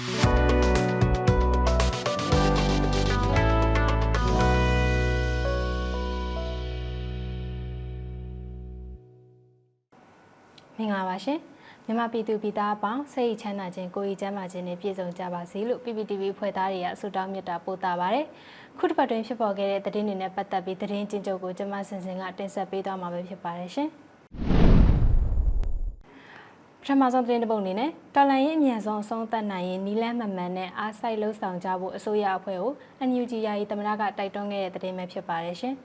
မင်္ဂလာပါရှင်မြန်မာပြည်သူပြည်သားအပေါင်းစိတ်ချမ်းသာခြင်းကိုယ်ရည်ချမ်းသာခြင်းနဲ့ပြည့်စုံကြပါစေလို့ PPTV ဖွဲ့သားတွေကဆုတောင်းမေတ္တာပို့သပါရယ်ခုတစ်ပတ်တွင်ဖြစ်ပေါ်ခဲ့တဲ့သတင်းတွေနဲ့ပတ်သက်ပြီးသတင်းကျဉ်းချုပ်ကိုကျွန်မစင်စင်ကတင်ဆက်ပေးသွားမှာပဲဖြစ်ပါတယ်ရှင်ပ ထမဆုံးသတင်းတစ်ပုဒ်အနေနဲ့တော်လန်ရေးအမြန်ဆုံးအဆုံးသတ်နိုင်ရင်နီလန်းမမှန်နဲ့အားစိုက်လှုပ်ဆောင်ကြဖို့အစိုးရအဖွဲ့ကို NUG ယာယီသမရကတိုက်တွန်းခဲ့တဲ့သတင်းပဲဖြစ်ပါတယ်ရှင်။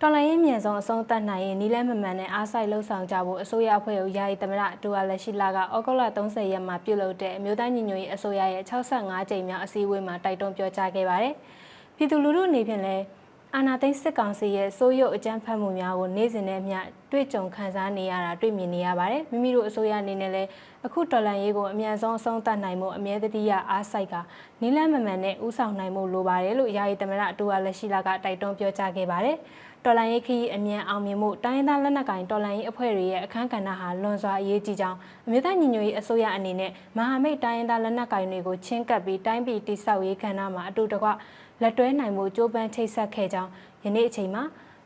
တော်လိုင်းရေးမြန်ဆုံးအဆုံးသတ်နိုင်ရင်နီလန်းမမှန်နဲ့အားဆိုင်လှုပ်ဆောင်ကြဖို့အစိုးရအဖွဲ့ကိုယာယီသမရဒူဝါလက်ရှိလာကဩဂုတ်လ30ရက်မှာပြုလုပ်တဲ့အမျိုးသားညီညွတ်ရေးအစိုးရရဲ့65ကြိမ်မြောက်အစည်းအဝေးမှာတိုက်တွန်းပြောကြားခဲ့ပါတယ်။ပြည်သူလူထုအနေဖြင့်လည်း အာဏာသိမ်းစစ်ကောင်စီရဲ့စိုးရုပ်အကြမ်းဖက်မှုများကိုနေ့စဉ်နဲ့မျှတွေ့ကြုံခံစားနေရတာတွေ့မြင်နေရပါတယ်။မိမိတို့အစိုးရအနေနဲ့လည်းအခုတော်လန်ရေးကိုအမြန်ဆုံးအဆုံးသတ်နိုင်မှုအမြဲတည်းရအားစိုက်ကနီလန်းမမှန်နဲ့ဥဆောင်နိုင်မှုလိုပါတယ်လို့ယာယီသမရဒူဝါလက်ရှိလာကတိုက်တွန်းပြောကြားခဲ့ပါတယ်။တော်လိုင်းရေးခရီးအမြန်အောင်မြင်မှုတိုင်းရင်းသားလက်နက်ကိုင်တော်လိုင်းရေးအဖွဲ့တွေရဲ့အခမ်းကဏ္ဍဟာလွန်စွာအရေးကြီးကြောင်းအမျိုးသားညီညွတ်ရေးအစိုးရအနေနဲ့မဟာမိတ်တိုင်းရင်းသားလက်နက်ကိုင်တွေကိုချင်းကပ်ပြီးတိုင်းပြည်တိဆောက်ရေးကဏ္ဍမှာအတူတကွ လက်တွဲနိုင်မှုကြိုးပမ်းချိတ်ဆက်ခဲ့ကြောင်းယနေ့အချိန်မှာ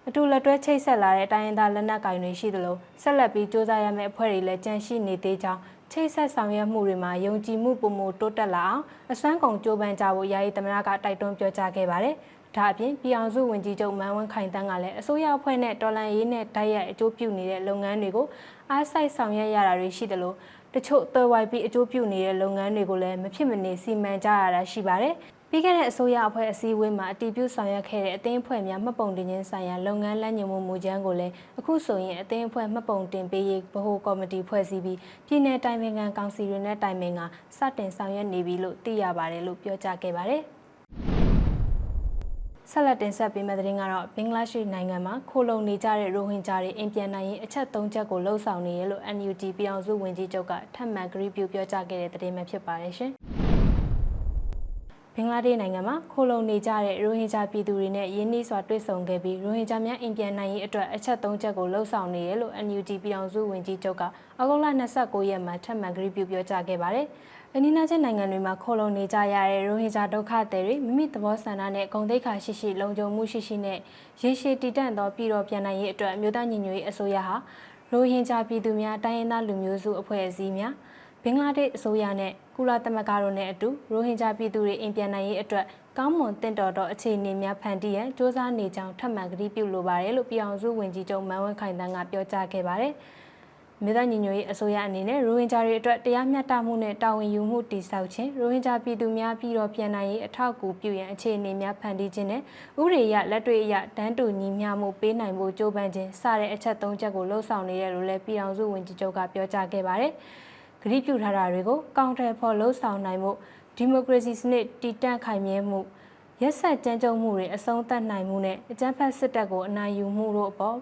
အတူလက်တွဲချိတ်ဆက်လာတဲ့တိုင်းရင်းသားလက်နက်ကိုင်တွေရှိသလိုဆက်လက်ပြီးစ조사ရမယ့်အဖွဲ့တွေလည်းကြန့်ရှိနေသေးကြောင်းချိတ်ဆက်ဆောင်ရွက်မှုတွေမှာယုံကြည်မှုပုံမတိုးတက်လာအောင်အစွမ်းကုန်ကြိုးပမ်းကြဖို့ယာယီသမရကတိုက်တွန်းပြောကြားခဲ့ပါတယ်။ဒါအပြင်ပြည်အောင်စုဝန်ကြီးချုပ်မန်ဝင်းခိုင်တန်းကလည်းအစိုးရအဖွဲ့နဲ့တော်လန်ရေးနဲ့တိုက်ရိုက်အကျိုးပြုနေတဲ့လုပ်ငန်းတွေကိုအားစိုက်ဆောင်ရွက်ရတာတွေရှိတယ်လို့တချို့သွယ်ဝိုက်ပြီးအကျိုးပြုနေတဲ့လုပ်ငန်းတွေကိုလည်းမဖြစ်မနေစီမံကြရတာရှိပါတယ်။ ပြီးခဲ့တဲ့အစိုးရအဖွဲ့အစည်းအဝေးမှာအတည်ပြုဆောင်ရွက်ခဲ့တဲ့အသင်းအဖွဲ့များမှတ်ပုံတင်ခြင်းဆိုင်ရာလုပ်ငန်းလမ်းညွှန်မှုမူကြမ်းကိုလည်းအခုဆိုရင်အသင်းအဖွဲ့မှတ်ပုံတင်ပေးရေးဗဟိုကော်မတီဖွဲ့စည်းပြီးပြည်내တိုင်ပင်ခံကောင်စီတွေနဲ့တိုင်ပင်ကစတင်ဆောင်ရွက်နေပြီလို့သိရပါတယ်လို့ပြောကြားခဲ့ပါတယ်။ဆက်လက်တင်ဆက်ပေးမယ့်သတင်းကတော့ဘင်္ဂလားဒေ့ရှ်နိုင်ငံမှာခိုလုံနေကြတဲ့ရိုဟင်ဂျာတွေအင်ပြန်နိုင်ရင်အချက်၃ချက်ကိုလှုံ့ဆော်နေရလို့ NUG ပြည်အောင်စုဝန်ကြီးချုပ်ကထပ်မံကြေညာပြုပြောကြားခဲ့တဲ့သတင်းပဲဖြစ်ပါတယ်ရှင်။ဘ င်္ဂလားဒေ့ရှ်နိုင်ငံမှာခိုလုံနေကြတဲ့ရိုဟင်ဂျာပြည်သူတွေနဲ့ယင်းနှီးစွာတွေ့ဆုံခဲ့ပြီးရိုဟင်ဂျာများအင်ပြန်နိုင်ရေးအတွက်အချက်၃ချက်ကိုလှုံ့ဆော်နေရလို့ NUG ပြည်အောင်စုဝန်ကြီးချုပ်ကအဂုတ်လ29ရက်မှာထပ်မံကြေညာပြုပြောကြားခဲ့ပါတယ်။အနီးနားချင်းနိုင်ငံတွေမှာခိုလုံနေကြရတဲ့ရိုဟင်ဂျာဒုက္ခသည်တွေမိမိသဘောဆန္ဒနဲ့ဂုဏ်သိက္ခာရှိရှိလုံခြုံမှုရှိရှိနဲ့ရေရှည်တည်တံ့သောပြည်တော်ပြန်နိုင်ရေးအတွက်အမျိုးသားညီညွတ်ရေးအစိုးရဟာရိုဟင်ဂျာပြည်သူများတိုင်းရင်းသားလူမျိုးစုအဖွဲ့အစည်းများဘ င်္ဂလားဒေ့ရှ်အစိုးရနဲ့ကုလသမဂ္ဂတို့နဲ့အတူရိုဟင်ဂျာပြည်သူတွေအိမ်ပြန်နိုင်ရေးအတွက်ကောင်းမွန်တင့်တော်သောအခြေအနေများဖန်တီးရန်စ조사နေကြောင်းထပ်မံကတိပြုလိုပါတယ်လို့ပြည်အောင်စုဝန်ကြီးချုပ်မန်ဝင်းခိုင်တန်းကပြောကြားခဲ့ပါတယ်။မြေသားညီညွတ်ရေးအစိုးရအနေနဲ့ရိုဟင်ဂျာတွေအတွက်တရားမျှတမှုနဲ့တာဝန်ယူမှုတည်ဆောက်ခြင်းရိုဟင်ဂျာပြည်သူများပြည်တော်ပြန်နိုင်ရေးအထောက်အကူပြုရန်အခြေအနေများဖန်တီးခြင်းနဲ့ဥပဒေအရလက်တွေ့အရတန်းတူညီမျှမှုပေးနိုင်ဖို့ကြိုးပမ်းခြင်းစတဲ့အချက်၃ချက်ကိုလှုံ့ဆော်နေတယ်လို့လည်းပြည်အောင်စုဝန်ကြီးချုပ်ကပြောကြားခဲ့ပါတယ်။ ဂရုပြုထားတာတွေကိုကောင်တယ်ဖော်လှုံ့ဆော်နိုင်မှုဒီမိုကရေစီစနစ်တည်တံ့ခိုင်မြဲမှုရက်ဆက်ကြမ်းကြုတ်မှုတွေအဆုံးသတ်နိုင်မှုနဲ့အကြမ်းဖက်စစ်တပ်ကိုအနိုင်ယူမှုတို့အပေါ်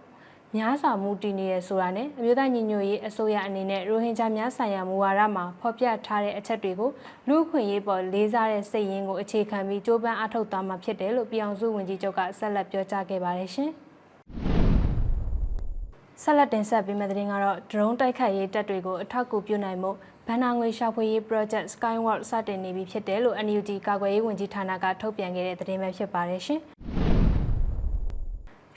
များစွာမူတည်နေရဆိုတာနဲ့အမျိုးသားညီညွတ်ရေးအစိုးရအနေနဲ့ရိုဟင်ဂျာများဆိုင်ရာမူဝါဒမှာဖော်ပြထားတဲ့အချက်တွေကိုလူ့အခွင့်အရေးပေါ်လေးစားတဲ့စိတ်ရင်းကိုအခြေခံပြီးကြိုးပမ်းအားထုတ်သွားမှာဖြစ်တယ်လို့ပြည်အောင်စုဝန်ကြီးချုပ်ကဆက်လက်ပြောကြားခဲ့ပါတယ်ရှင်။ ဆက်လက်တင်ဆက်ပေးမယ့်သတင်းကတော့ drone တိုက်ခိုက်ရေးတပ်တွေကိုအထောက်အကူပြုနိုင်မှုဘန်နာငွေရှာဖွေရေး project Skyward စတင်နေပြီဖြစ်တယ်လို့ NUG ကာကွယ်ရေးဝန်ကြီးဌာနကထုတ်ပြန်ခဲ့တဲ့သတင်းပဲဖြစ်ပါတယ်ရှင်။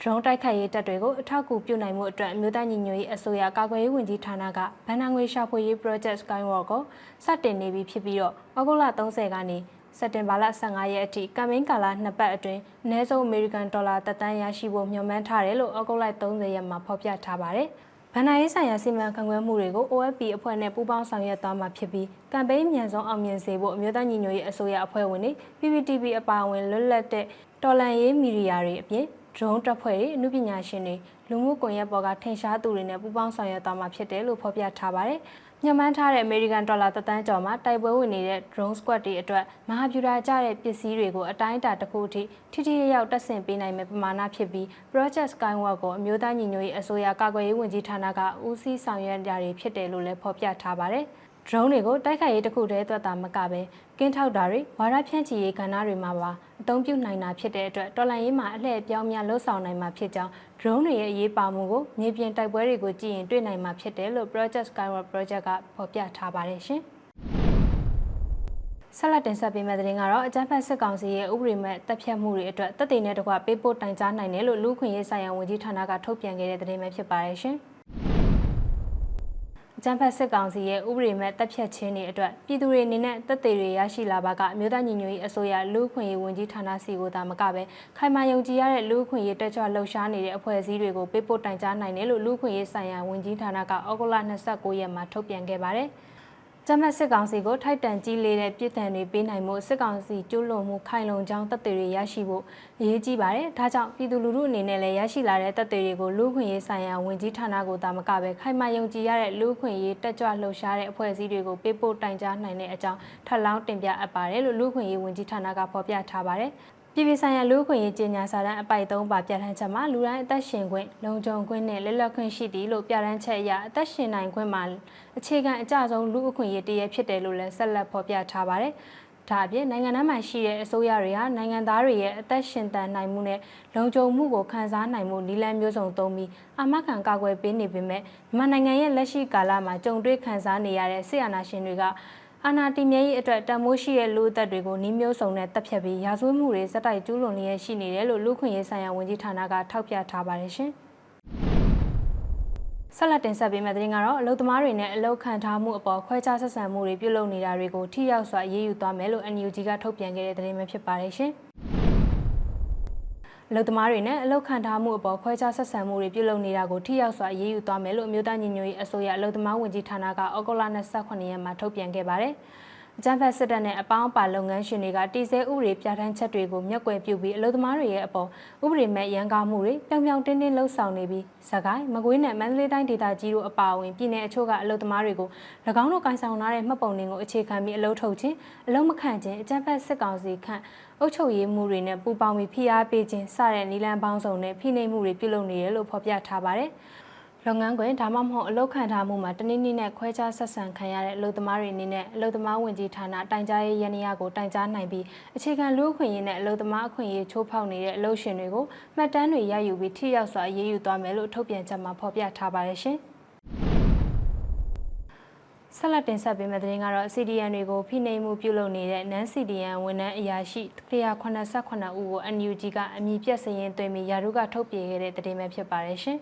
ဒရုန်းတိုက်ခိုက်ရေးတပ်တွေကိုအထောက်အကူပြုနိုင်မှုအတွက်အမျိုးသားညီညွတ်ရေးအစိုးရကာကွယ်ရေးဝန်ကြီးဌာနကဗန်နာငွေရှာဖွေရေး project Skywalk ကိုစတင်နေပြီဖြစ်ပြီးတော့ဩဂုတ်လ30ကနေ စက်တင်ဘာလ15ရက်အထိကမ်ပိန်းကာလနှစ်ပတ်အတွင်းအနည်းဆုံးအမေရိကန်ဒေါ်လာတသန်းရရှိဖို့မျှော်မှန်းထားတယ်လို့ဩဂုတ်လ30ရက်မှာဖော်ပြထားပါတယ်။ဗန်နာရေးဆိုင်ရာစီမံခန့်ခွဲမှုတွေကို OFP အဖွဲ့နဲ့ပူးပေါင်းဆောင်ရွက်သွားမှာဖြစ်ပြီးကမ်ပိန်းမြန်ဆုံးအောင်မြင်စေဖို့အမျိုးသားညီညွတ်ရေးအစိုးရအဖွဲ့ဝင်တွေ PPTV အပါအဝင်လွတ်လပ်တဲ့တော်လန်ရေးမီဒီယာတွေအပြင်ဒရုန်းတပ်ဖွဲ့တွေအမှုပညာရှင်တွေလူမှုကွန်ရက်ပေါ်ကထင်ရှားသူတွေနဲ့ပူးပေါင်းဆောင်ရွက်သွားမှာဖြစ်တယ်လို့ဖော်ပြထားပါတယ်။ ညမှန်းထားတဲ့ American Dollar တသန်းကျော်မှာတိုက်ပွဲဝင်နေတဲ့ drone squad တွေအတွက်မဟာဗျူဟာကျတဲ့ပစ္စည်းတွေကိုအတိုင်းအတာတစ်ခုအထိထိထိရောက်တက်ဆင်ပေးနိုင်မယ့်ပမာဏဖြစ်ပြီး Project Skywalk ကိုအမျိုးသားညီညွတ်ရေးအစိုးရကာကွယ်ရေးဝန်ကြီးဌာနကဦးစီးဆောင်ရွက်ကြရဖြစ်တယ်လို့လည်းဖော်ပြထားပါတယ်။ drone တွေကိုတိုက်ခိုက်ရေးတစ်ခုတည်းအတွက်သာမကပဲကင်းထောက်တာတွေဝါရဖြန့်ချီရေးကဏ္ဍတွေမှာပါအသုံးပြုနိုင်တာဖြစ်တဲ့အတွက်တော်လိုင်းရေးမှာအလှည့်အပြောင်းများလှုပ်ဆောင်နိုင်မှာဖြစ်ကြောင်း drone တွေရဲ့အရေးပါမှုကိုမြေပြင်တိုက်ပွဲတွေကိုကြည့်ရင်တွေ့နိုင်မှာဖြစ်တယ်လို့ Project Skyward Project ကဖော်ပြထားပါတယ်ရှင်။ဆက်လက်တင်ဆက်ပေးမယ့်သတင်းကတော့အကြမ်းဖက်စစ်ကောင်စီရဲ့ဥပဒေမဲ့တပ်ဖြတ်မှုတွေအတွက်တပ်တွေနဲ့တကွပေးပို့တိုင်ကြားနိုင်တယ်လို့လူခွင့်ရေးဆိုင်ရာဝန်ကြီးဌာနကထုတ်ပြန်ခဲ့တဲ့သတင်းပဲဖြစ်ပါတယ်ရှင်။ အကြမ်းဖက်စစ်ကောင်စီရဲ့ဥပဒေမဲ့တပ်ဖြတ်ခြင်းတွေအတွက်ပြည်သူတွေအနေနဲ့တပ်တွေတွေရရှိလာပါကအမျိုးသားညီညွတ်ရေးအစိုးရလူခွင့်ရေးဝန်ကြီးဌာနစီကိုသာမကပဲခိုင်မာယုံကြည်ရတဲ့လူခွင့်ရေးတက်ကြွလှုပ်ရှားနေတဲ့အဖွဲ့အစည်းတွေကိုပေးပို့တိုင်ကြားနိုင်တယ်လို့လူခွင့်ရေးဆိုင်ရာဝန်ကြီးဌာနကဩဂုတ်လ29ရက်မှာထုတ်ပြန်ခဲ့ပါတယ်။ ဂျမတ်စစ်ကောင်စီကိုထိုက်တန်ကြီးလေးတဲ့ပြည်ထန်တွေပေးနိုင်မှုစစ်ကောင်စီကျူးလွန်မှုခိုင်လုံကြောင်းတပ်တွေရရှိဖို့အရေးကြီးပါတယ်။ဒါကြောင့်ပြည်သူလူထုအနေနဲ့လည်းရရှိလာတဲ့တပ်တွေကိုလူခွင့်ရေးဆိုင်ရာဝန်ကြီးဌာနကိုတာမကပဲခိုင်မာယုံကြည်ရတဲ့လူခွင့်ရေးတက်ကြွလှုပ်ရှားတဲ့အဖွဲ့အစည်းတွေကိုပေးပို့တိုင်ကြားနိုင်တဲ့အကြောင်းထပ်လောင်းတင်ပြအပ်ပါတယ်လို့လူခွင့်ရေးဝန်ကြီးဌာနကဖော်ပြထားပါတယ်။ ပြည်ပဆိုင်ရာလူ့ခွင့်ရေးကြေညာစာတမ်းအပိုက်၃ပါပြဋ္ဌာန်းချက်မှာလူတိုင်းအသက်ရှင်ခွင့်လုံခြုံခွင့်နဲ့လက်လက်ခွင့်ရှိသည်လို့ပြဋ္ဌာန်းချက်အရအသက်ရှင်နိုင်ခွင့်မှာအခြေခံအကျဆုံးလူ့အခွင့်အရေးတည်းဖြစ်တယ်လို့လည်းဆက်လက်ဖော်ပြထားပါတယ်။ဒါအပြင်နိုင်ငံသားမှရှိတဲ့အစိုးရတွေဟာနိုင်ငံသားတွေရဲ့အသက်ရှင်တန်နိုင်မှုနဲ့လုံခြုံမှုကိုခံစားနိုင်မှုနည်းလမ်းမျိုးစုံသုံးပြီးအာမခံကာကွယ်ပေးနေပေမဲ့မြန်မာနိုင်ငံရဲ့လက်ရှိကာလမှာကြုံတွေ့ခံစားနေရတဲ့ဆီယနာရှင်တွေက အာနာတီမြဲရေးအတွက်တန်မိုးရှိတဲ့လူအသက်တွေကိုနှီးမျိုးစုံနဲ့တပ်ဖြတ်ပြီးရာဇဝတ်မှုတွေစက်တိုက်ကျူးလွန်လျက်ရှိနေတယ်လို့လူခွင့်ရေးဆိုင်ရာဝန်ကြီးဌာနကထောက်ပြထားပါတယ်ရှင်။ဆက်လက်တင်ဆက်ပေးမယ့်သတင်းကတော့အလုသမားတွေနဲ့အလုခံထားမှုအပေါ်ခွဲခြားဆက်ဆံမှုတွေပြုလုပ်နေတာတွေကိုထိရောက်စွာအရေးယူသွားမယ်လို့ NUG ကထုတ်ပြန်ခဲ့တဲ့သတင်းပဲဖြစ်ပါတယ်ရှင်။ အလုသမားတွေနဲ့အလုခံထားမှုအပေါ်ခွဲခြားဆက်ဆံမှုတွေပြုလုပ်နေတာကိုထိရောက်စွာအရေးယူသွားမယ်လို့အမျိုးသားညီညွတ်ရေးအစိုးရအလုသမားဝန်ကြီးဌာနကဩဂုတ်လ28ရက်မှာထုတ်ပြန်ခဲ့ပါတယ်။အကြမ်းဖက်စစ်တပ်နဲ့အပေါင်းအပါလုပ်ငန်းရှင်တွေကတည်ဆဲဥပဒေပြဋ္ဌာန်းချက်တွေကိုမျက်ကွယ်ပြုပြီးအလုပ်သမားတွေရဲ့အပေါ်ဥပဒေမဲ့ရန်ကားမှုတွေပြောင်ပြောင်တင်းတင်းလှုပ်ဆောင်နေပြီးစကိုင်းမကွေးနဲ့မန္တလေးတိုင်းဒေသကြီးတို့အပါအဝင်ပြည်내အချို့ကအလုပ်သမားတွေကို၎င်းတို့ကင်ဆောင်ထားတဲ့မှတ်ပုံတင်ကိုအခြေခံပြီးအလုပ်ထုတ်ခြင်းအလုပ်မခံခြင်းအကြမ်းဖက်စစ်ကောင်စီခန့် အုပ်ချုပ်ရေးမှုတွေနဲ့ပူးပေါင်းပြီးဖိအားပေးခြင်းစတဲ့နည်းလမ်းပေါင်းစုံနဲ့ဖိနှိပ်မှုတွေပြုလုပ်နေတယ်လို့ဖော်ပြထားပါတယ်။လုပ်ငန်းခွင်ဒါမှမဟုတ်အလုပ်ခံထားမှုမှာတနည်းနည်းနဲ့ခွဲခြားဆက်ဆံခံရတဲ့အလုပ်သမားတွေအနေနဲ့အလုပ်သမားဝင်ကြီးဌာနတိုင်ကြားရေးရန်ရာကိုတိုင်ကြားနိုင်ပြီးအခြေခံလူ့အခွင့်အရေးနဲ့အလုပ်သမားအခွင့်အရေးချိုးဖောက်နေတဲ့အလုပ်ရှင်တွေကိုမှတ်တမ်းတွေရယူပြီးထိရောက်စွာအရေးယူသွားမယ်လို့ထုတ်ပြန်ချက်မှာဖော်ပြထားပါတယ်ရှင်။ ဆက်လက်တင်ဆက်ပေးမယ့်သတင်းကတော့ CDN တွေကိုဖိနှိပ်မှုပြုလုပ်နေတဲ့ NaN CDN ဝန်ထမ်းအရာရှိ189ဦးကို NUG ကအမည်ပြတ်စရင်သွင်းပြီးယာရုကထုတ်ပြန်ခဲ့တဲ့သတင်းပဲဖြစ်ပါတယ်ရှင်။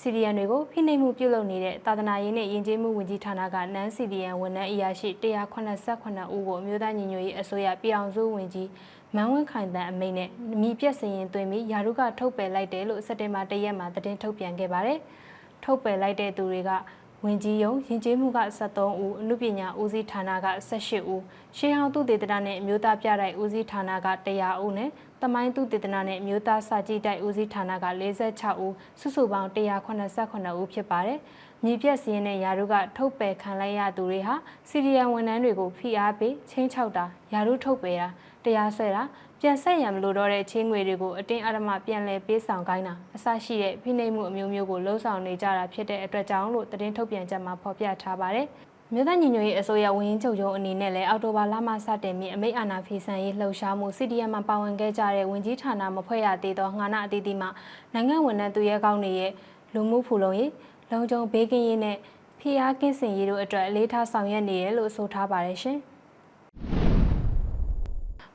စီဒီယန်တွေကိုဖိနှိပ်မှုပြုလုပ်နေတဲ့သာသနာရေးနဲ့ယဉ်ကျေးမှုဝန်ကြီးဌာနကနန်းစီဒီယန်ဝန်ထမ်းအရာရှိ189ဦးကိုအမျိုးသားညီညွတ်ရေးအစိုးရပြည်အောင်စုဝန်ကြီးမန်းဝင်းခိုင်တန်အမိန့်နဲ့မိပြက်စရင်သွင်းပြီးယာရုကထုတ်ပယ်လိုက်တယ်လို့စက်တင်ဘာ၁ရက်မှာသတင်းထုတ်ပြန်ခဲ့ပါတယ်။ထုတ်ပယ်လိုက်တဲ့သူတွေက ဝင်ကြီးယုံယဉ်ကျေးမှုက73ဦးအမှုပညာဦးစီးဌာနက18ဦးရှေးဟောင်းသူတေသနနဲ့အမျိုးသားပြတိုက်ဦးစီးဌာနက100ဦးနဲ့တမိုင်းသူတေသနနဲ့အမျိုးသားစာကြည့်တိုက်ဦးစီးဌာနက46ဦးစုစုပေါင်း189ဦးဖြစ်ပါတယ်။မြေပြက်စင်းနဲ့ယာရုကထုတ်ပယ်ခံလိုက်ရသူတွေဟာစီရီယံဝန်ထမ်းတွေကိုဖိအားပေးချင်းချောက်တာယာရုထုတ်ပယ်တာတရားစွဲတာ ပြန်ဆက်ရံမလို့တော့တဲ့ချင်းငွေတွေကိုအတင်းအဓမ္မပြန်လည်ပေးဆောင်ခိုင်းတာအဆရှိတဲ့ဖိနှိပ်မှုအမျိုးမျိုးကိုလှုံ့ဆော်နေကြတာဖြစ်တဲ့အတွက်ကြောင့်လို့သတင်းထုတ်ပြန်ချက်မှာဖော်ပြထားပါတယ်။မြို့သားညီညွတ်ရေးအစိုးရဝန်ကြီးချုပ်ရုံးအနေနဲ့လည်းအော်တိုဘာလမှစတင်ပြီးအမိတ်အာဏာဖီဆန်ရေးလှုပ်ရှားမှု CDM မှာပါဝင်ခဲ့ကြတဲ့ဝန်ကြီးဌာနမဖွဲ့ရသေးသောငါနာအသီးသီးမှနိုင်ငံဝန်ထမ်းသူရဲကောင်းတွေရဲ့လူမှုဖူလုံရေးလုံခြုံဘေးကင်းရေးနဲ့ဖိအားကင်းစင်ရေးတို့အတွက်အလေးထားဆောင်ရွက်နေတယ်လို့ဆိုထားပါတယ်ရှင်။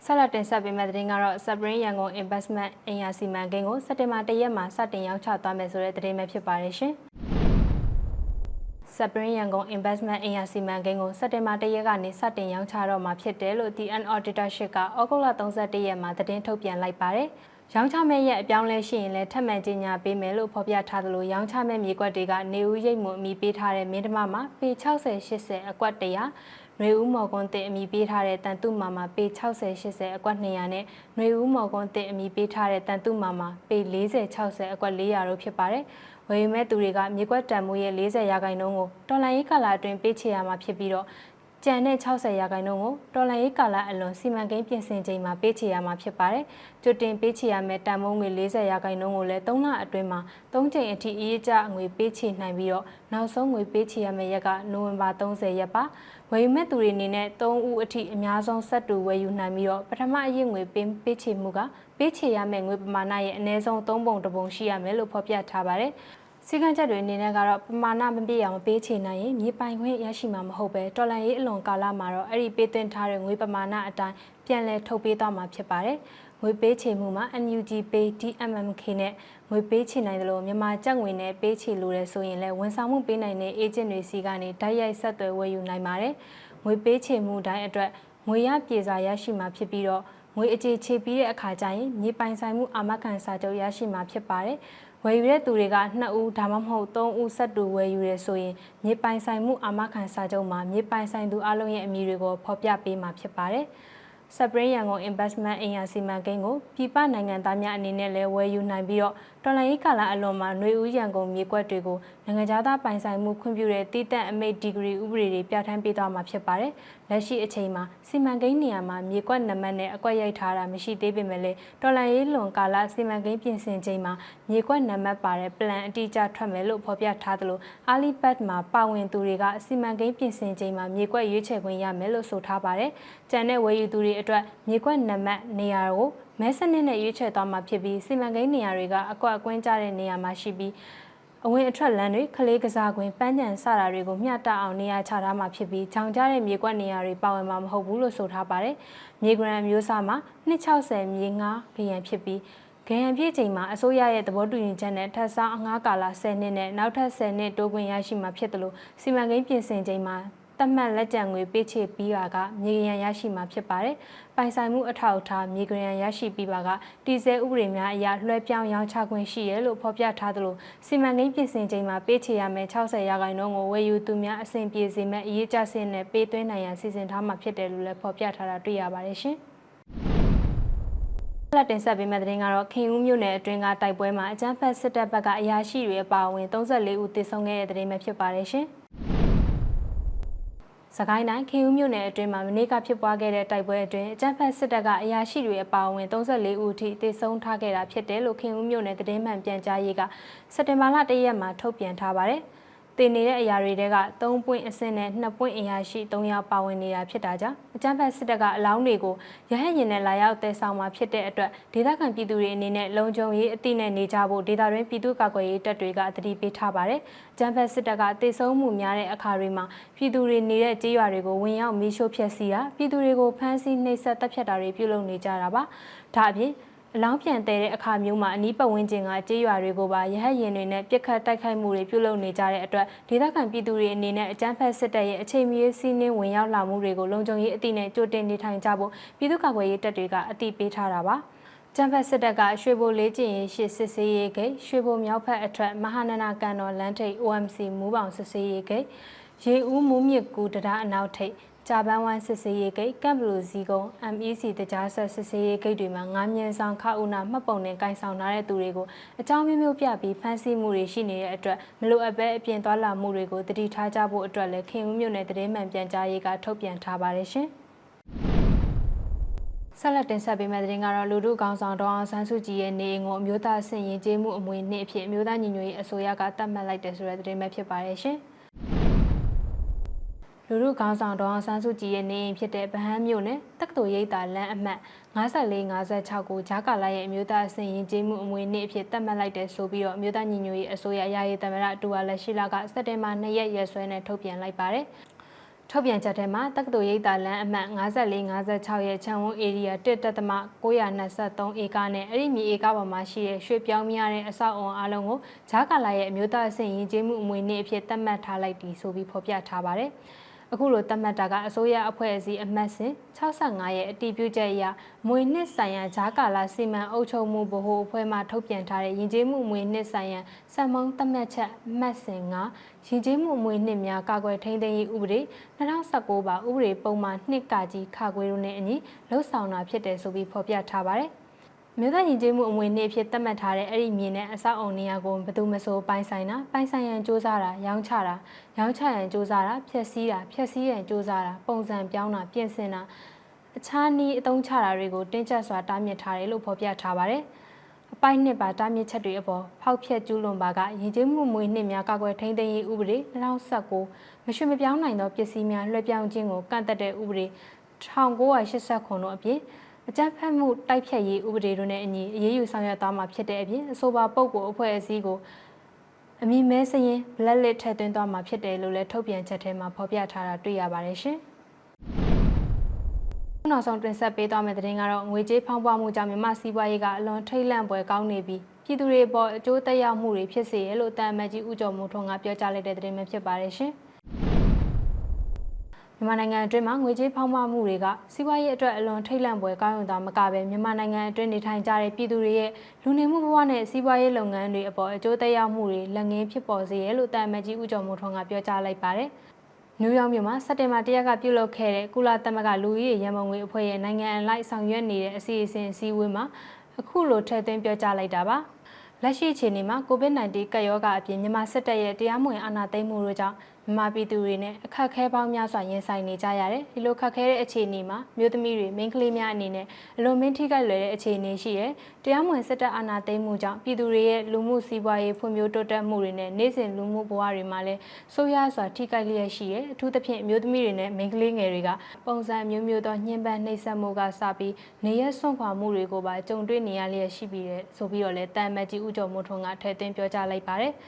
ဆက်လက်တင်ဆက်ပေးမယ့်သတင်းကတော့ Spring Yangon Investment အင်ယာစီမံကိန်းကိုစက်တင်ဘာ၁ရက်မှာစတင်ရောင်းချသွားမယ်ဆိုတဲ့သတင်းပဲဖြစ်ပါတယ်ရှင်။ Spring Yangon Investment အင်ယာစီမံကိန်းကိုစက်တင်ဘာ၁ရက်ကနေစတင်ရောင်းချတော့မှာဖြစ်တယ်လို့ TN Auditorship ကဩဂုတ်လ31ရက်မှာသတင်းထုတ်ပြန်လိုက်ပါတယ်။ရောင်းချမဲ့ရဲ့အပြောင်းလဲရှိရင်လည်းထပ်မံကြေညာပေးမယ်လို့ဖော်ပြထားသလိုရောင်းချမဲ့မြေကွက်တွေကနေဦးရိတ်မှုအမိပေးထားတဲ့မင်းဓမ္မမှာပေ60 80အကွက်100 နွေဦးမော်ကွန်းတဲ့အမည်ပေးထားတဲ့တန်တုမာမှာပေ60 80အကွက်200နဲ့နွေဦးမော်ကွန်းတဲ့အမည်ပေးထားတဲ့တန်တုမာမှာပေ40 60အကွက်400တို့ဖြစ်ပါတယ်။ဝယ်ယူမဲ့သူတွေကမြေကွက်တန်မိုးရဲ့40ရာခိုင်နှုန်းကိုတော်လိုင်းရေးကာလာအတွင်းပေးချေရမှာဖြစ်ပြီးတော့ကျန်တဲ့60ရာခိုင်နှုန်းကိုတော်လန်ရေးကာလအလွန်စီမံကိန်းပြင်ဆင်ချိန်မှာပေးချေရမှာဖြစ်ပါတယ်။ကြွတင်ပေးချေရမယ့်တန်မိုးငွေ40ရာခိုင်နှုန်းကိုလည်း3လအတွင်းမှာ3ချိန်အထိအရေးကြငွေပေးချေနိုင်ပြီးတော့နောက်ဆုံးငွေပေးချေရမယ့်ရက်ကနိုဝင်ဘာ30ရက်ပါ။ ဝယ်ယူမဲ့သူတွေအနေနဲ့3ဦးအထိအများဆုံးဆက်တူဝယ်ယူနိုင်ပြီးတော့ပထမအရေးငွေပေးပေးချေမှုကပေးချေရမယ့်ငွေပမာဏရဲ့အနည်းဆုံး3ပုံတစ်ပုံရှိရမယ်လို့ဖော်ပြထားပါတယ်။စီကံချက်တွေအနေနဲ့ကတော့ပမာဏမပြည့်အောင်မပေးချေနိုင်ရင်မြေပိုင်ခွင့်ရရှိမှာမဟုတ်ပဲတော်လန်ရေးအလွန်ကာလမှာတော့အဲ့ဒီပေးသွင်းထားတဲ့ငွေပမာဏအတိုင်းပြန်လည်ထုတ်ပေးသွားမှာဖြစ်ပါတယ်။ ငွေပေးချေမှုမှာ NUG Pay DMMK နဲ့ငွေပေးချေနိုင်တယ်လို့မြန်မာကျပ်ငွေနဲ့ပေးချေလိုတယ်ဆိုရင်လည်းဝန်ဆောင်မှုပေးနိုင်တဲ့ agent တွေစီကနေဓာတ်ရိုက်ဆက်သွယ်ဝယ်ယူနိုင်ပါတယ်။ငွေပေးချေမှုတိုင်းအတွက်ငွေရပြေစာရရှိမှာဖြစ်ပြီးတော့ငွေအခြေချေပြီးတဲ့အခါကျရင်မြေပိုင်ဆိုင်မှုအာမခံစာချုပ်ရရှိမှာဖြစ်ပါတယ်။ဝယ်ယူတဲ့သူတွေက2ဦးဒါမှမဟုတ်3ဦးဆက်တူဝယ်ယူရဆိုရင်မြေပိုင်ဆိုင်မှုအာမခံစာချုပ်မှာမြေပိုင်ဆိုင်သူအလုံးရဲ့အမည်တွေကိုဖော်ပြပေးမှာဖြစ်ပါတယ်။ Spring Yangon Investment အင်အားစီမံကိန်းကိုပြည်ပနိုင်ငံသားများအနေနဲ့လည်းဝယ်ယူနိုင်ပြီးတော့တော်လိုင်းရေးကာလအလွန်မှာຫນွေဦးရန်ကုန်မြေကွက်တွေကိုနိုင်ငံသားပိုင်ဆိုင်မှုခွင့်ပြုတဲ့တည်တံ့အမိတ်ဒီဂရီဥပဒေတွေပြဋ္ဌာန်းပေးသွားမှာဖြစ်ပါတယ်။လက်ရှိအချိန်မှာစီမံကိန်းနေရာမှာမြေကွက်နံပါတ်နဲ့အကွက်ရိုက်ထားတာမရှိသေးပေမဲ့လည်းတော်လိုင်းရေးလွန်ကာလစီမံကိန်းပြင်ဆင်ချိန်မှာမြေကွက်နံပါတ်ပါတဲ့ plan အတိအကျထွက်မယ်လို့ဖော်ပြထားသလို Alipad မှာပါဝင်သူတွေကစီမံကိန်းပြင်ဆင်ချိန်မှာမြေကွက်ရွေးချယ်ခွင့်ရမယ်လို့ဆိုထားပါတယ်။ကြံတဲ့ဝယ်ယူသူတွေအတွက်မြေကွက်နံပါတ်နေရာကိုမဲစနစ်နဲ့ရွေးချယ်သွားမှာဖြစ်ပြီးစီမံကိန်းနေရာတွေကအကွက်အကွင်းကျတဲ့နေရာမှာရှိပြီးအဝင်အထွက်လမ်းတွေကလေးကစားကွင်းပန်းညံစတာတွေကိုမျှတအောင်နေရာချထားမှာဖြစ်ပြီးချောင်ကျတဲ့မြေကွက်နေရာတွေပါဝင်မှာမဟုတ်ဘူးလို့ဆိုထားပါတယ်။မြေဂရန်မျိုးစားမှာ260မြေငါးခရန်ဖြစ်ပြီးဂရန်ပြည့်ချိန်မှာအစိုးရရဲ့သဘောတူညီချက်နဲ့ထပ်ဆောင်အငှားကာလ10နှစ်နဲ့နောက်ထပ်10နှစ်တိုးခွင့်ရရှိမှာဖြစ်တယ်လို့စီမံကိန်းပြင်ဆင်ချိန်မှာ တတ်မှတ်လက်ကျန်ငွေပေးချေပြီးတာကမြေကရန်ရရှိမှာဖြစ်ပါတယ်။ပိုင်ဆိုင်မှုအထောက်အထားမြေကရန်ရရှိပြီးပါကတီဆဲဥပဒေများအရလွှဲပြောင်းရောင်းချခွင့်ရှိရလို့ဖော်ပြထားသလိုစီမံကိန်းပြင်ဆင်ချိန်မှာပေးချေရမယ်60ရာခိုင်နှုန်းကိုဝယ်ယူသူများအဆင်ပြေစေမဲ့အရေးကြစင်းနဲ့ပေးသွင်းနိုင်ရန်စီစဉ်ထားမှာဖြစ်တယ်လို့လည်းဖော်ပြထားတာတွေ့ရပါတယ်ရှင်။လက်တင်ဆက်ပေးမဲ့တဲ့တင်ကတော့ခင်ဦးမြို့နယ်အတွင်းကတိုက်ပွဲမှာအကြမ်းဖက်စစ်တပ်ဘက်ကအရာရှိတွေအပါအဝင်34ဦးသေဆုံးခဲ့တဲ့တဲ့တင်ပဲဖြစ်ပါတယ်ရှင်။ စကိုင်းတိုင်းခင်ဦးမြို့နယ်အတွင်းမှာမနေ့ကဖြစ်ပွားခဲ့တဲ့တိုက်ပွဲအတွင်းအကြမ်းဖက်စစ်တပ်ကအရာရှိတွေအပါအဝင်34ဦးထိသေဆုံးထားခဲ့တာဖြစ်တယ်လို့ခင်ဦးမြို့နယ်သတင်းမှန်ပြန်ကြားရေးကစက်တင်ဘာလ1ရက်မှာထုတ်ပြန်ထားပါတယ်။ တည်နေတဲ့အရာတွေတဲက3ပွင့်အဆင့်နဲ့2ပွင့်အရာရှိ3ယောက်ပါဝင်နေတာဖြစ်တာကြောင့်အကြမ်းဖက်စစ်တပ်ကအလောင်းတွေကိုရဟတ်ရင်နဲ့လာရောက်တဲဆောင်မှာဖြစ်တဲ့အတွက်ဒေသခံပြည်သူတွေအနေနဲ့လုံခြုံရေးအသိနဲ့နေကြဖို့ဒေသတွင်းပြည်သူ့ကာကွယ်ရေးတပ်တွေကတတိပေးထားပါတယ်။အကြမ်းဖက်စစ်တပ်ကတေဆုံးမှုများတဲ့အခါတွေမှာပြည်သူတွေနေတဲ့ကြေးရွာတွေကိုဝင်ရောက်မီးရှို့ဖျက်ဆီးတာပြည်သူတွေကိုဖမ်းဆီးနှိပ်စက်တပ်ဖြတ်တာတွေပြုလုပ်နေကြတာပါ။ဒါအပြင် အလောင်းပြန်တဲတဲ့အခါမျိုးမှာအနီးပတ်ဝန်းကျင်ကကြေးရွာတွေကိုပါရဟတ်ရင်တွေနဲ့ပြစ်ခတ်တိုက်ခိုက်မှုတွေပြုလုပ်နေကြတဲ့အတွက်ဒေသခံပြည်သူတွေအနေနဲ့အကြမ်းဖက်စစ်တပ်ရဲ့အချိန်မီစီးနှင်းဝင်ရောက်လာမှုတွေကိုလုံခြုံရေးအသိနဲ့ကြိုတင်နေထိုင်ကြဖို့ပြည်သူ့ကာကွယ်ရေးတပ်တွေကအသိပေးထားတာပါကျန်းဖက်စစ်တပ်ကရွှေဘိုလေးကျင်ရေးရှိစစ်စေးရေးဂိတ်ရွှေဘိုမြောက်ဖက်အထက်မဟာနနာကန်တော်လမ်းထိပ် OMC မူးပေါင်စစ်စေးရေးဂိတ်ရေဦးမူးမြစ်ကူတရားအနောက်ထိပ် ကြာပန်းဝိုင်းစစ်စေးရေးဂိတ်ကမ်ဘလူဇီကုံ MEC တကြားဆက်စစ်စေးရေးဂိတ်တွေမှာငားမြန်းဆောင်ခအုနာမှတ်ပုံနဲ့ကင်ဆောင်ထားတဲ့သူတွေကိုအကြောင်းမျိုးမျိုးပြပြီးဖမ်းဆီးမှုတွေရှိနေတဲ့အတွက်မလိုအပ်ပဲအပြင်သွားလာမှုတွေကိုတတိထားကြဖို့အတွက်လည်းခင်ဦးမြို့နယ်သတင်းမှန်ပြန်ကြားရေးကထုတ်ပြန်ထားပါတယ်ရှင်ဆက်လက်တင်ဆက်ပေးမယ့်သတင်းကတော့လူထုကောင်းဆောင်ဒေါအောင်ဆန်းစုကြည်ရဲ့နေအိမ်ကိုအမျိုးသားဆင်ရင်ကျေးမှုအမွေနှစ်အဖြစ်အမျိုးသားညီညွတ်ရေးအစိုးရကတတ်မှတ်လိုက်တယ်ဆိုတဲ့သတင်းပဲဖြစ်ပါတယ်ရှင်။ လူလူခေါင်းဆောင်ဒေါအောင်ဆန်းစုကြည်ရဲ့နေအိမ်ဖြစ်တဲ့ဗဟန်းမြို့နယ်တက္ကသိုလ်ရိပ်သာလမ်းအမှတ်5456ကိုဂျာကာလာရဲ့အမျိုးသားအစင်ရင်ကျေးမှုအမွေနေ့အဖြစ်သတ်မှတ်လိုက်တဲ့ဆိုပြီးတော့အမျိုးသားညီညွတ်ရေးအစိုးရယာယီသမရတူဝါလက်ရှိလာကစက်တင်ဘာ2ရက်ရက်စွဲနဲ့ထုတ်ပြန်လိုက်ပါတယ်ထုတ်ပြန်ချက်ထဲမှာတက္ကသိုလ်ရိပ်သာလမ်းအမှတ်5456ရဲ့ခြံဝန်းဧရိယာ1.923ဧကနဲ့အဲ့ဒီမြေဧကပေါ်မှာရှိတဲ့ရွှေပြောင်းများတဲ့အဆောက်အအုံအလုံးကိုဂျာကာလာရဲ့အမျိုးသားအဆင့်ရင်ကျေးမှုအမွေနေ့အဖြစ်သတ်မှတ်ထားလိုက်ပြီးဆိုပြီးဖော်ပြထားပါတယ်။ အခုလိုသတ်မှတ်တာကအစိုးရအဖွဲ့အစည်းအမှတ်စဉ်65ရဲ့အတည်ပြုချက်အရမွေနှစ်ဆိုင်ရာဂျာကာလာစီမံအုပ်ချုပ်မှုဗဟိုအဖွဲ့မှထုတ်ပြန်ထားတဲ့ယဉ်ကျေးမှုမွေနှစ်ဆိုင်ရာစံမုံသတ်မှတ်ချက်အမှတ်စဉ်ကယဉ်ကျေးမှုမွေနှစ်များကာကွယ်ထိန်းသိမ်းရေးဥပဒေ2019ပါဥပဒေပုံမှန်နှစ်ကကြီးခါခွေးတို့နဲ့အညီလှုပ်ဆောင်တာဖြစ်တယ်ဆိုပြီးဖော်ပြထားပါတယ်။ မြို့သားရင်ကျေးမှုအမွေနေ့ဖြစ်သတ်မှတ်ထားတဲ့အဲ့ဒီမြေနဲ့အဆောက်အုံနေရာကိုဘယ်သူမဆိုပိုင်ဆိုင်တာပိုင်ဆိုင်ရန်စူးစမ်းတာရောင်းချတာရောင်းချရန်စူးစမ်းတာဖျက်ဆီးတာဖျက်ဆီးရန်စူးစမ်းတာပုံစံပြောင်းတာပြင်ဆင်တာအခြားနည်းအသုံးချတာတွေကိုတင်းကျပ်စွာတားမြစ်ထားတယ်လို့ဖော်ပြထားပါတယ်အပိုင်းနှစ်ပါတားမြစ်ချက်တွေအပေါ်ဖောက်ဖျက်ကျူးလွန်ပါကရင်ကျေးမှုမွေနှစ်များကာကွယ်ထိန်းသိမ်းရေးဥပဒေ2019မရွှေမပြောင်းနိုင်သောပစ္စည်းများလွှဲပြောင်းခြင်းကိုကန့်သက်တဲ့ဥပဒေ1989တို့အပြင် အကြမ်းဖက်မှုတိုက်ဖြတ်ရေးဥပဒေတို့နဲ့အညီအရေးယူဆောင်ရွက်သွားမှာဖြစ်တဲ့အပြင်အဆိုပါပုဂ္ဂိုလ်အဖွဲ့အစည်းကိုအမည်မဲစရင် blacklist ထည့်သွင်းသွားမှာဖြစ်တယ်လို့လည်းထုတ်ပြန်ချက်ထဲမှာဖော်ပြထားတာတွေ့ရပါတယ်ရှင်။နောက်ဆုံးတင်ဆက်ပေးသွားမယ့်သတင်းကတော့ငွေကြေးဖောင်းပွားမှုကြောင့်မြန်မာစီးပွားရေးကအလွန်ထိတ်လန့်ပွဲကောင်းနေပြီးပြည်သူတွေပေါ်အကျိုးသက်ရောက်မှုတွေဖြစ်စေရလို့တာမတ်ကြီးဦးကျော်မိုးထွန်းကပြောကြားလိုက်တဲ့သတင်းပဲဖြစ်ပါတယ်ရှင်။ မြန်မာနိုင်ငံအတွင်းမှာငွေကြေးဖောင်းပွားမှုတွေကစီးပွားရေးအတွက်အလွန်ထိတ်လန့်ပွဲကောင်းရုံသာမကပဲမြန်မာနိုင်ငံအတွင်းနေထိုင်ကြတဲ့ပြည်သူတွေရဲ့လူနေမှုဘဝနဲ့စီးပွားရေးလုပ်ငန်းတွေအပေါ်အကျိုးသက်ရောက်မှုတွေလက်ငင်းဖြစ်ပေါ်စေရလို့တာမတ်ကြီးဦးကျော်မိုးထွန်းကပြောကြားလိုက်ပါတယ်။နယူးယောက်မြို့မှာစက်တင်ဘာ၁ရက်ကပြုလုပ်ခဲ့တဲ့ကုလသမဂ္ဂလူဦးရေရန်ပုံငွေအဖွဲ့ရဲ့နိုင်ငံအလိုက်ဆောင်ရွက်နေတဲ့အစီအစဉ်အစည်းအဝေးမှာအခုလိုထည့်သွင်းပြောကြားလိုက်တာပါ။လက်ရှိအခြေအနေမှာ COVID-19 ကပ်ရောဂါအပြင်မြန်မာစစ်တပ်ရဲ့တရားမဝင်အာဏာသိမ်းမှုတို့ကြောင့် မြန်မာပြည်သူတွေနဲ့အခက်အခဲပေါင်းများစွာရင်ဆိုင်နေကြရတယ်။ဒီလိုခက်ခဲတဲ့အခြေအနေမှာမြို့သမီးတွေမိန်းကလေးများအနေနဲ့အလွန်မင်းထိခိုက်လွယ်တဲ့အခြေအနေရှိတယ်။တရားမဝင်စစ်တပ်အာဏာသိမ်းမှုကြောင့်ပြည်သူတွေရဲ့လူမှုစီးပွားရေးဖွံ့ဖြိုးတိုးတက်မှုတွေနဲ့နေ့စဉ်လူမှုဘဝတွေမှာလည်းဆိုးရွားစွာထိခိုက်လျက်ရှိတယ်။အထူးသဖြင့်မြို့သမီးတွေနဲ့မိန်းကလေးငယ်တွေကပုံစံမျိုးမျိုးသောညှဉ်းပန်းနှိပ်စက်မှုကစပြီးနေရဆွန့်ခွာမှုတွေကိုပါကြုံတွေ့နေရလျက်ရှိပြီးတဲ့ဆိုပြီးတော့လည်းတန်မတ်ကြီးဦးကျော်မိုးထွန်းကထည့်သွင်းပြောကြားလိုက်ပါတယ်။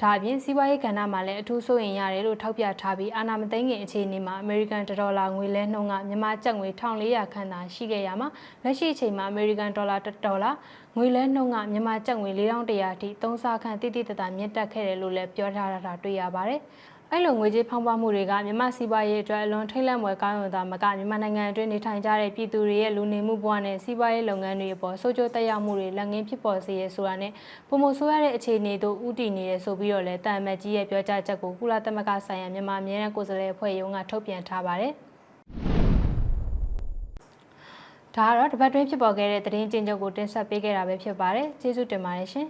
ဒါအပြင်စီးပွားရေးကဏ္ဍမှာလည်းအထူးဆိုရင်ရတယ်လို့ထောက်ပြထားပြီးအာဏာမသိမ်းခင်အခြေအနေမှာအမေရိကန်ဒေါ်လာငွေလဲနှုန်းကမြန်မာကျပ်ငွေ1400ခန့်သာရှိခဲ့ရမှာလက်ရှိအချိန်မှာအမေရိကန်ဒေါ်လာဒေါ်လာငွေလဲနှုန်းကမြန်မာကျပ်ငွေ4100အထိ3ဆခန့်တိတိတတ်တာမြင့်တက်ခဲ့တယ်လို့လည်းပြောထားတာတွေ့ရပါတယ်။ အဲ့လိုငွေကြေးဖောင်းပွားမှုတွေကမြန်မာစီးပွားရေးအတွက်အလွန်ထိတ်လန့်ဖွယ်ကောင်းရုံသာမကမြန်မာနိုင်ငံအတွင်းနေထိုင်ကြတဲ့ပြည်သူတွေရဲ့လူနေမှုဘဝနဲ့စီးပွားရေးလုပ်ငန်းတွေအပေါ်ဆိုးကျိုးသက်ရောက်မှုတွေလက်ငင်းဖြစ်ပေါ်စေရဆိုတာနဲ့ပုံမဆိုးရတဲ့အခြေအနေတို့ဥတည်နေရဆိုပြီးတော့လဲတာမတ်ကြီးရဲ့ပြောကြားချက်ကိုကုလသမဂ္ဂဆိုင်ရာမြန်မာအမြဲတမ်းကိုယ်စားလှယ်အဖွဲ့ရုံးကထုတ်ပြန်ထားပါတယ်ဒါကတော့တပတ်တွင်းဖြစ်ပေါ်ခဲ့တဲ့သတင်းကျဉ်းချုပ်ကိုတင်ဆက်ပေးခဲ့တာပဲဖြစ်ပါတယ်ကျေးဇူးတင်ပါတယ်ရှင်